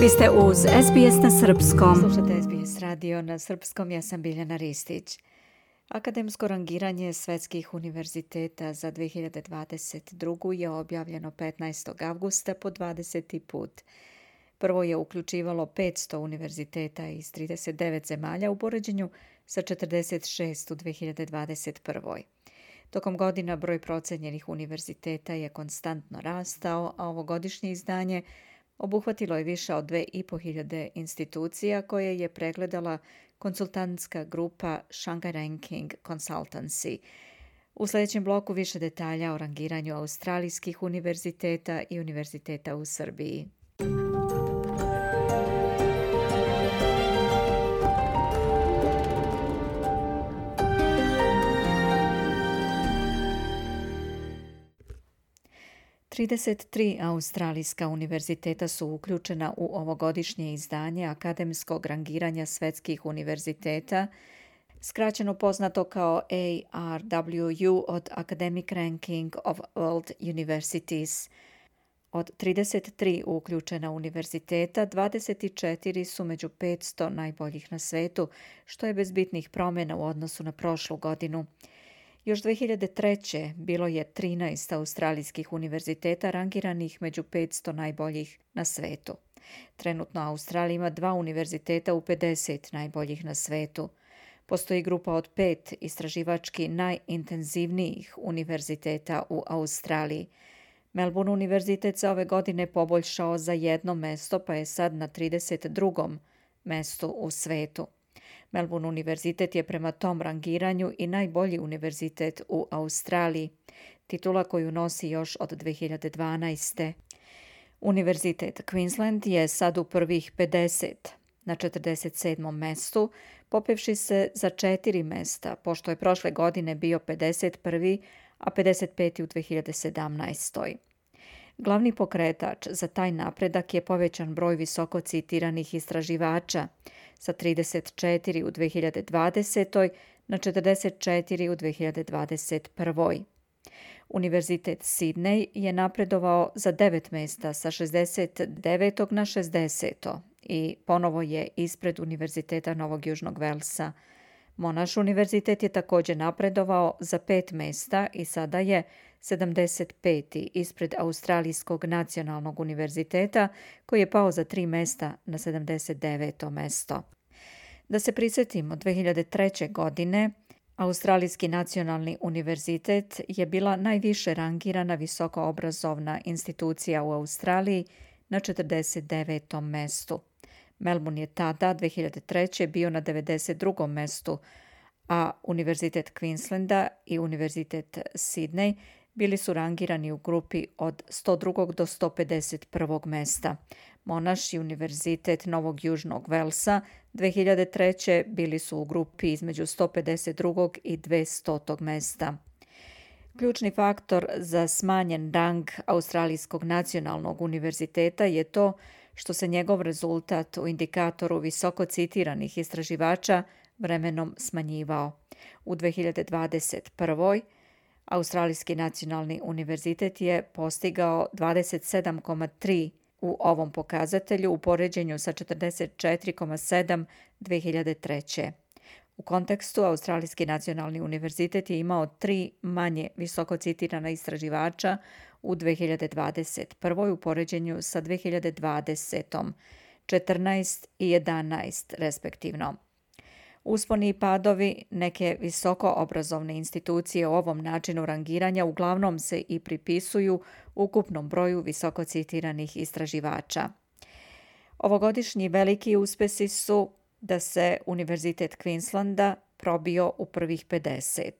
Vi ste uz SBS na Srpskom. Slušate SBS radio na Srpskom, ja sam Biljana Ristić. Akademsko rangiranje svetskih univerziteta za 2022. je objavljeno 15. augusta po 20. put. Prvo je uključivalo 500 univerziteta iz 39 zemalja u poređenju sa 46 u 2021. Tokom godina broj procenjenih univerziteta je konstantno rastao, a ovogodišnje izdanje obuhvatilo je više od 2500 institucija koje je pregledala konsultantska grupa Shanghai Ranking Consultancy. U sljedećem bloku više detalja o rangiranju australijskih univerziteta i univerziteta u Srbiji. 33 australijska univerziteta su uključena u ovogodišnje izdanje akademskog rangiranja svetskih univerziteta, skraćeno poznato kao ARWU od Academic Ranking of World Universities. Od 33 uključena univerziteta, 24 su među 500 najboljih na svetu, što je bez bitnih promjena u odnosu na prošlu godinu. Još 2003. bilo je 13 australijskih univerziteta rangiranih među 500 najboljih na svetu. Trenutno Australija ima dva univerziteta u 50 najboljih na svetu. Postoji grupa od pet istraživački najintenzivnijih univerziteta u Australiji. Melbourne univerzitet se ove godine poboljšao za jedno mesto pa je sad na 32. mestu u svetu. Melbourne univerzitet je prema tom rangiranju i najbolji univerzitet u Australiji, titula koju nosi još od 2012. Univerzitet Queensland je sad u prvih 50 na 47. mestu, popevši se za četiri mesta, pošto je prošle godine bio 51. a 55. u 2017. Glavni pokretač za taj napredak je povećan broj visoko citiranih istraživača sa 34 u 2020. na 44 u 2021. Univerzitet Sydney je napredovao za devet mesta sa 69. na 60. i ponovo je ispred Univerziteta Novog Južnog Velsa. Monaš univerzitet je također napredovao za pet mesta i sada je 75. ispred Australijskog nacionalnog univerziteta koji je pao za tri mesta na 79. mesto. Da se prisjetimo, 2003. godine Australijski nacionalni univerzitet je bila najviše rangirana visokoobrazovna institucija u Australiji na 49. mestu. Melbourne je tada 2003. bio na 92. mestu, a Univerzitet Queenslanda i Univerzitet Sydney bili su rangirani u grupi od 102. do 151. mesta. Monaš i Univerzitet Novog Južnog Velsa 2003. bili su u grupi između 152. i 200. mesta. Ključni faktor za smanjen rang Australijskog nacionalnog univerziteta je to što se njegov rezultat u indikatoru visoko citiranih istraživača vremenom smanjivao. U 2021. Australijski nacionalni univerzitet je postigao 27,3 u ovom pokazatelju u poređenju sa 44,7 2003. U kontekstu Australijski nacionalni univerzitet je imao tri manje visoko citirana istraživača u 2021. u poređenju sa 2020. 14 i 11 respektivno. Usponi i padovi neke visoko obrazovne institucije u ovom načinu rangiranja uglavnom se i pripisuju ukupnom broju visoko citiranih istraživača. Ovogodišnji veliki uspesi su da se Univerzitet Queenslanda probio u prvih 50.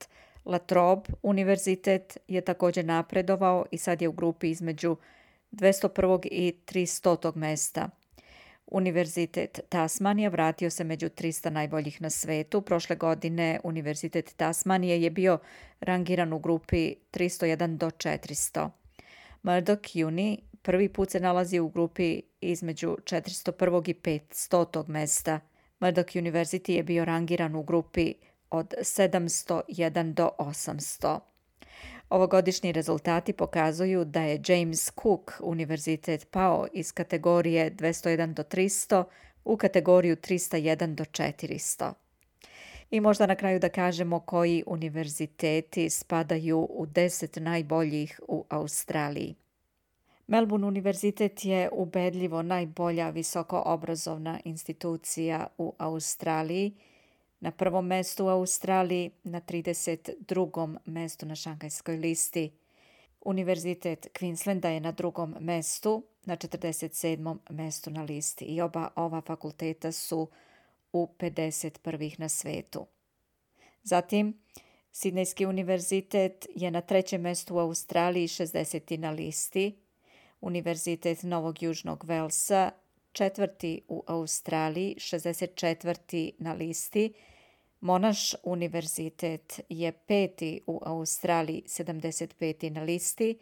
La Trobe univerzitet je također napredovao i sad je u grupi između 201. i 300. mesta – Univerzitet Tasmanija vratio se među 300 najboljih na svetu. Prošle godine Univerzitet Tasmanije je bio rangiran u grupi 301 do 400. Murdoch Uni prvi put se nalazi u grupi između 401. i 500. mesta. Murdoch University je bio rangiran u grupi od 701 do 800. Ovogodišnji rezultati pokazuju da je James Cook univerzitet pao iz kategorije 201 do 300 u kategoriju 301 do 400. I možda na kraju da kažemo koji univerziteti spadaju u deset najboljih u Australiji. Melbourne univerzitet je ubedljivo najbolja visokoobrazovna institucija u Australiji. Na prvom mestu u Australiji, na 32. mestu na šangajskoj listi. Univerzitet Queenslanda je na drugom mestu, na 47. mestu na listi i oba ova fakulteta su u 51. na svetu. Zatim, Sidnejski univerzitet je na trećem mestu u Australiji 60. na listi, Univerzitet Novog Južnog Velsa četvrti u Australiji, 64. na listi, Monaš univerzitet je peti u Australiji, 75. na listi,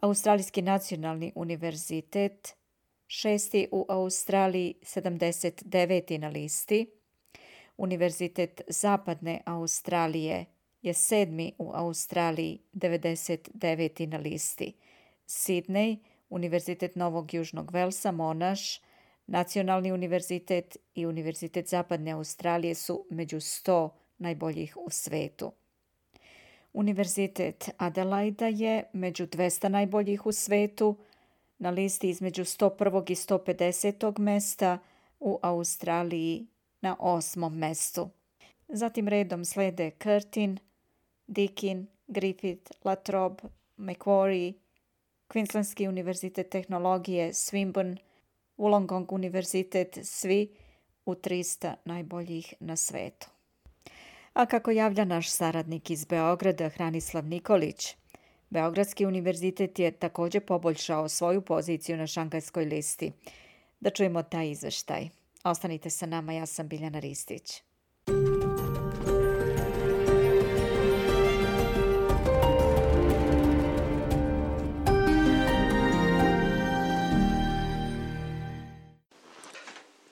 Australijski nacionalni univerzitet šesti u Australiji, 79. na listi, Univerzitet Zapadne Australije je sedmi u Australiji, 99. na listi, Sidney – Univerzitet Novog Južnog Velsa, Monaš, Nacionalni univerzitet i Univerzitet Zapadne Australije su među 100 najboljih u svetu. Univerzitet Adelaida je među 200 najboljih u svetu, na listi između 101. i 150. mesta, u Australiji na osmom mestu. Zatim redom slede Curtin, Deakin, Griffith, Latrobe, Macquarie, Queenslandski univerzitet tehnologije Swinburne, Wollongong univerzitet, svi u 300 najboljih na svetu. A kako javlja naš saradnik iz Beograda, Hranislav Nikolić, Beogradski univerzitet je takođe poboljšao svoju poziciju na šangajskoj listi. Da čujemo taj izveštaj. Ostanite sa nama, ja sam Biljana Ristić.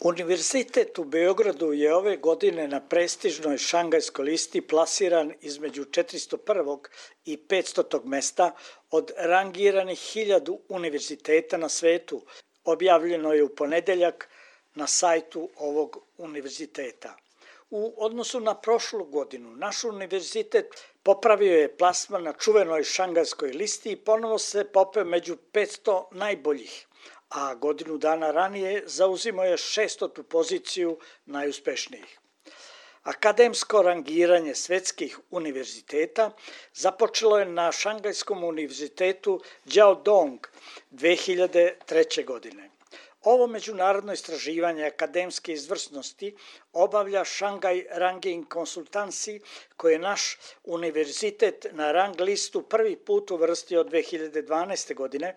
Univerzitet u Beogradu je ove godine na prestižnoj šangajskoj listi plasiran između 401. i 500. mesta od rangiranih hiljadu univerziteta na svetu. Objavljeno je u ponedeljak na sajtu ovog univerziteta. U odnosu na prošlu godinu, naš univerzitet popravio je plasman na čuvenoj šangajskoj listi i ponovo se popeo među 500 najboljih a godinu dana ranije zauzimo je šestotu poziciju najuspešnijih. Akademsko rangiranje svetskih univerziteta započelo je na Šangajskom univerzitetu Jiaodong 2003. godine. Ovo međunarodno istraživanje akademske izvrsnosti obavlja Shanghai Ranking Consultancy, koji je naš univerzitet na rang listu prvi put uvrstio 2012. godine,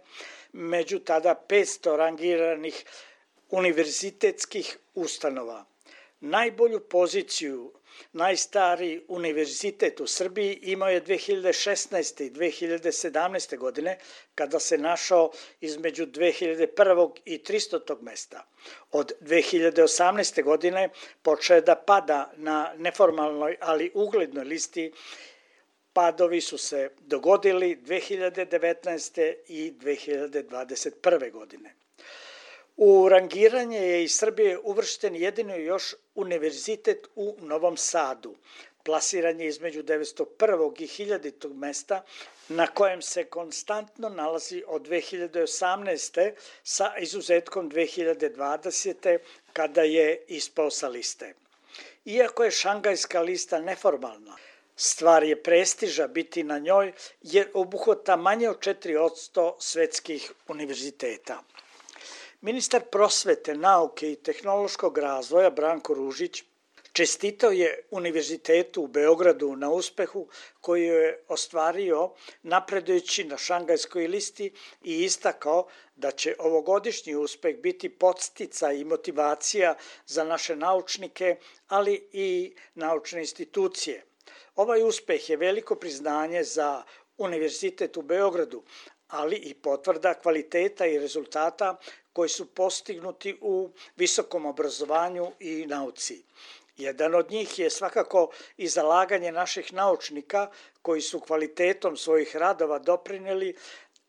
među tada 500 rangiranih univerzitetskih ustanova. Najbolju poziciju najstariji univerzitet u Srbiji imao je 2016. i 2017. godine, kada se našao između 2001. i 300. mesta. Od 2018. godine počeo je da pada na neformalnoj, ali uglednoj listi padovi su se dogodili 2019. i 2021. godine. U rangiranje je iz Srbije uvršten jedino još univerzitet u Novom Sadu. Plasiran je između 901. i 1000. mesta na kojem se konstantno nalazi od 2018. sa izuzetkom 2020. kada je ispao sa liste. Iako je šangajska lista neformalna, Stvar je prestiža biti na njoj jer obuhvata manje od 4% svetskih univerziteta. Ministar prosvete, nauke i tehnološkog razvoja Branko Ružić čestitao je Univerzitetu u Beogradu na uspehu koji je ostvario napredujući na šangajskoj listi i istakao da će ovogodišnji uspeh biti podstica i motivacija za naše naučnike, ali i naučne institucije – Ovaj uspeh je veliko priznanje za Univerzitet u Beogradu, ali i potvrda kvaliteta i rezultata koji su postignuti u visokom obrazovanju i nauci. Jedan od njih je svakako i zalaganje naših naučnika koji su kvalitetom svojih radova doprineli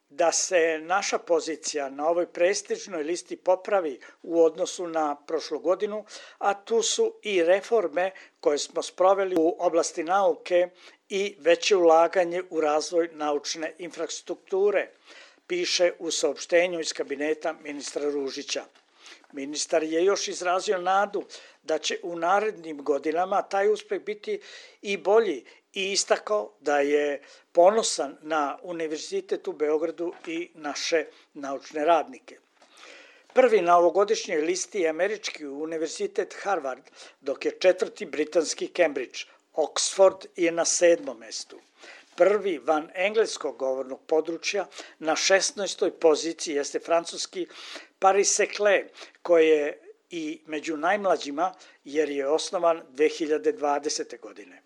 da se naša pozicija na ovoj prestižnoj listi popravi u odnosu na prošlu godinu, a tu su i reforme koje smo sproveli u oblasti nauke i veće ulaganje u razvoj naučne infrastrukture, piše u saopštenju iz kabineta ministra Ružića. Ministar je još izrazio nadu da će u narednim godinama taj uspeh biti i bolji i istakao da je ponosan na Univerzitet u Beogradu i naše naučne radnike. Prvi na ovogodišnjoj listi je Američki univerzitet Harvard, dok je četvrti britanski Cambridge. Oxford je na sedmom mestu. Prvi van engleskog govornog područja na 16. poziciji jeste francuski Paris Seclet, koji je i među najmlađima jer je osnovan 2020. godine.